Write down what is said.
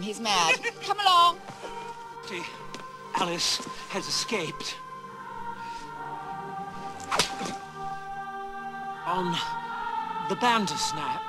him. He's mad. Come along. See, Alice has escaped. On the Bandersnatch.